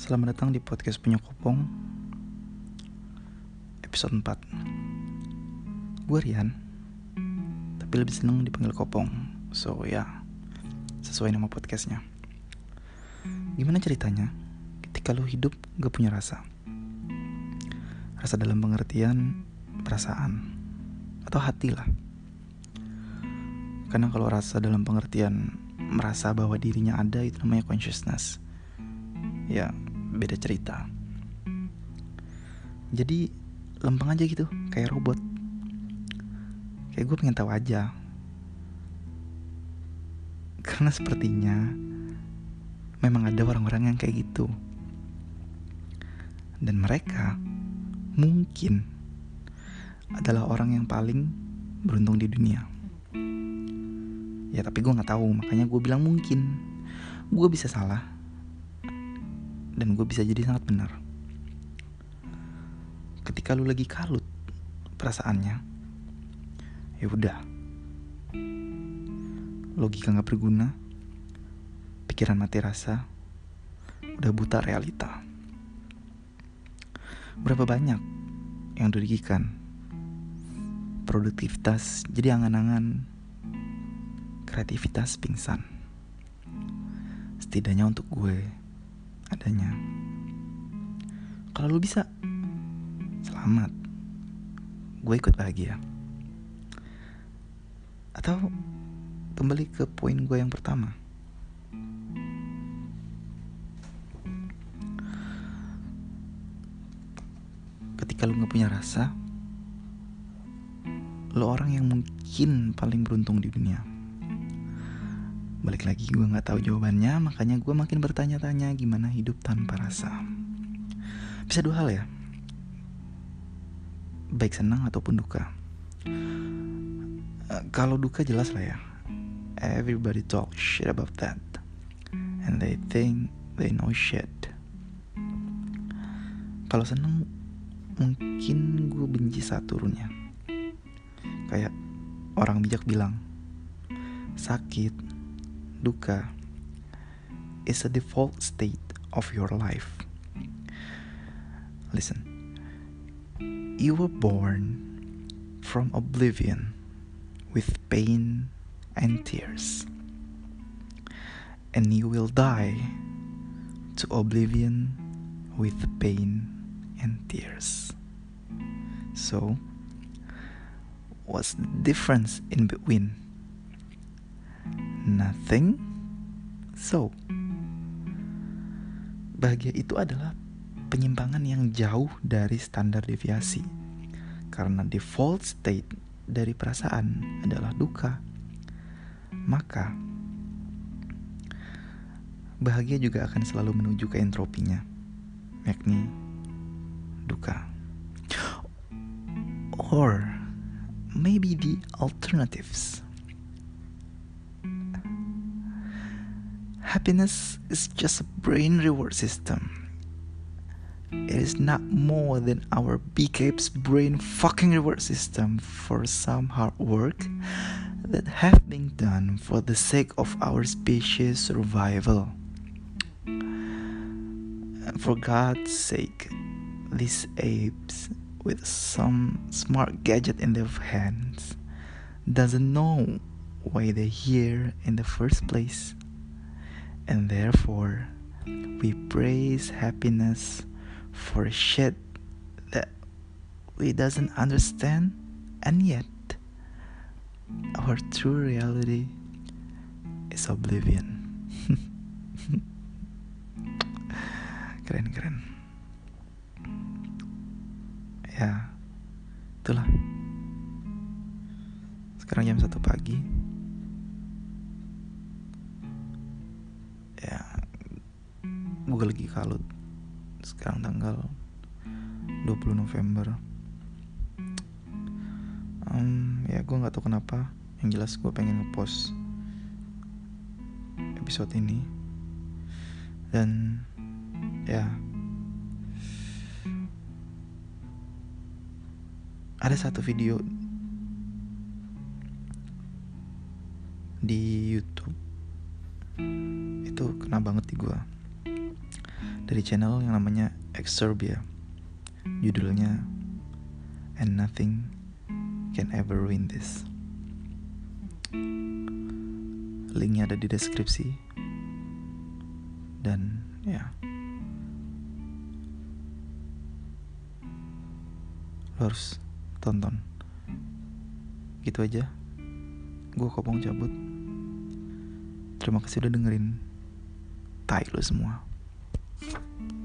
Selamat datang di podcast punya Kopong Episode 4 Gue Rian Tapi lebih seneng dipanggil Kopong. So ya Sesuai nama podcastnya. Gimana ceritanya Ketika lo hidup gak punya rasa? Rasa dalam pengertian Perasaan Atau hati lah. Karena kalau rasa dalam pengertian Merasa bahwa dirinya ada Itu namanya consciousness. Ya beda cerita. Jadi lempeng aja gitu kayak robot. Kayak gue pengen tahu aja. Karena sepertinya memang ada orang-orang yang kayak gitu. Dan mereka mungkin adalah orang yang paling beruntung di dunia. Ya tapi gue nggak tahu makanya gue bilang mungkin. Gue bisa salah dan gue bisa jadi sangat benar. Ketika lu lagi kalut perasaannya, ya udah. Logika nggak berguna, pikiran mati rasa, udah buta realita. Berapa banyak yang dirugikan? Produktivitas jadi angan-angan, kreativitas pingsan. Setidaknya untuk gue, adanya. Kalau lu bisa, selamat. Gue ikut bahagia. Atau kembali ke poin gue yang pertama. Ketika lu gak punya rasa, lu orang yang mungkin paling beruntung di dunia. Balik lagi gue gak tahu jawabannya Makanya gue makin bertanya-tanya Gimana hidup tanpa rasa. Bisa dua hal ya. Baik senang ataupun duka. Uh, Kalau duka jelas lah ya. Everybody talk shit about that. And they think they know shit. Kalau seneng Mungkin gue benci saat turunnya Kayak orang bijak bilang Sakit dukkha is a default state of your life. Listen, you were born from oblivion with pain and tears, and you will die to oblivion with pain and tears. So, what's the difference in between? Nothing. So, bahagia itu adalah penyimpangan yang jauh dari standar deviasi. Karena default state dari perasaan adalah duka. Maka bahagia juga akan selalu menuju ke entropinya, yakni duka. Or maybe the alternatives. Happiness is just a brain reward system. It is not more than our BK's brain fucking reward system for some hard work that have been done for the sake of our species survival. For God's sake, these apes with some smart gadget in their hands doesn't know why they're here in the first place and therefore we praise happiness for shit that we doesn't understand and yet our true reality is oblivion. Keren keren. Ya itulah. Sekarang jam satu pagi gue lagi kalut. Sekarang tanggal 20 November. Um, ya gue nggak tahu kenapa. Yang jelas gue pengen ngepost episode ini. Dan ya. Ada satu video di YouTube. Itu kena banget di gue dari channel yang namanya Exorbia. Judulnya And Nothing Can Ever Ruin This. Linknya ada di deskripsi. Dan ya. Lo harus tonton. Gitu aja. Gue kopong cabut. Terima kasih udah dengerin. Tai lo semua. Mm-hmm.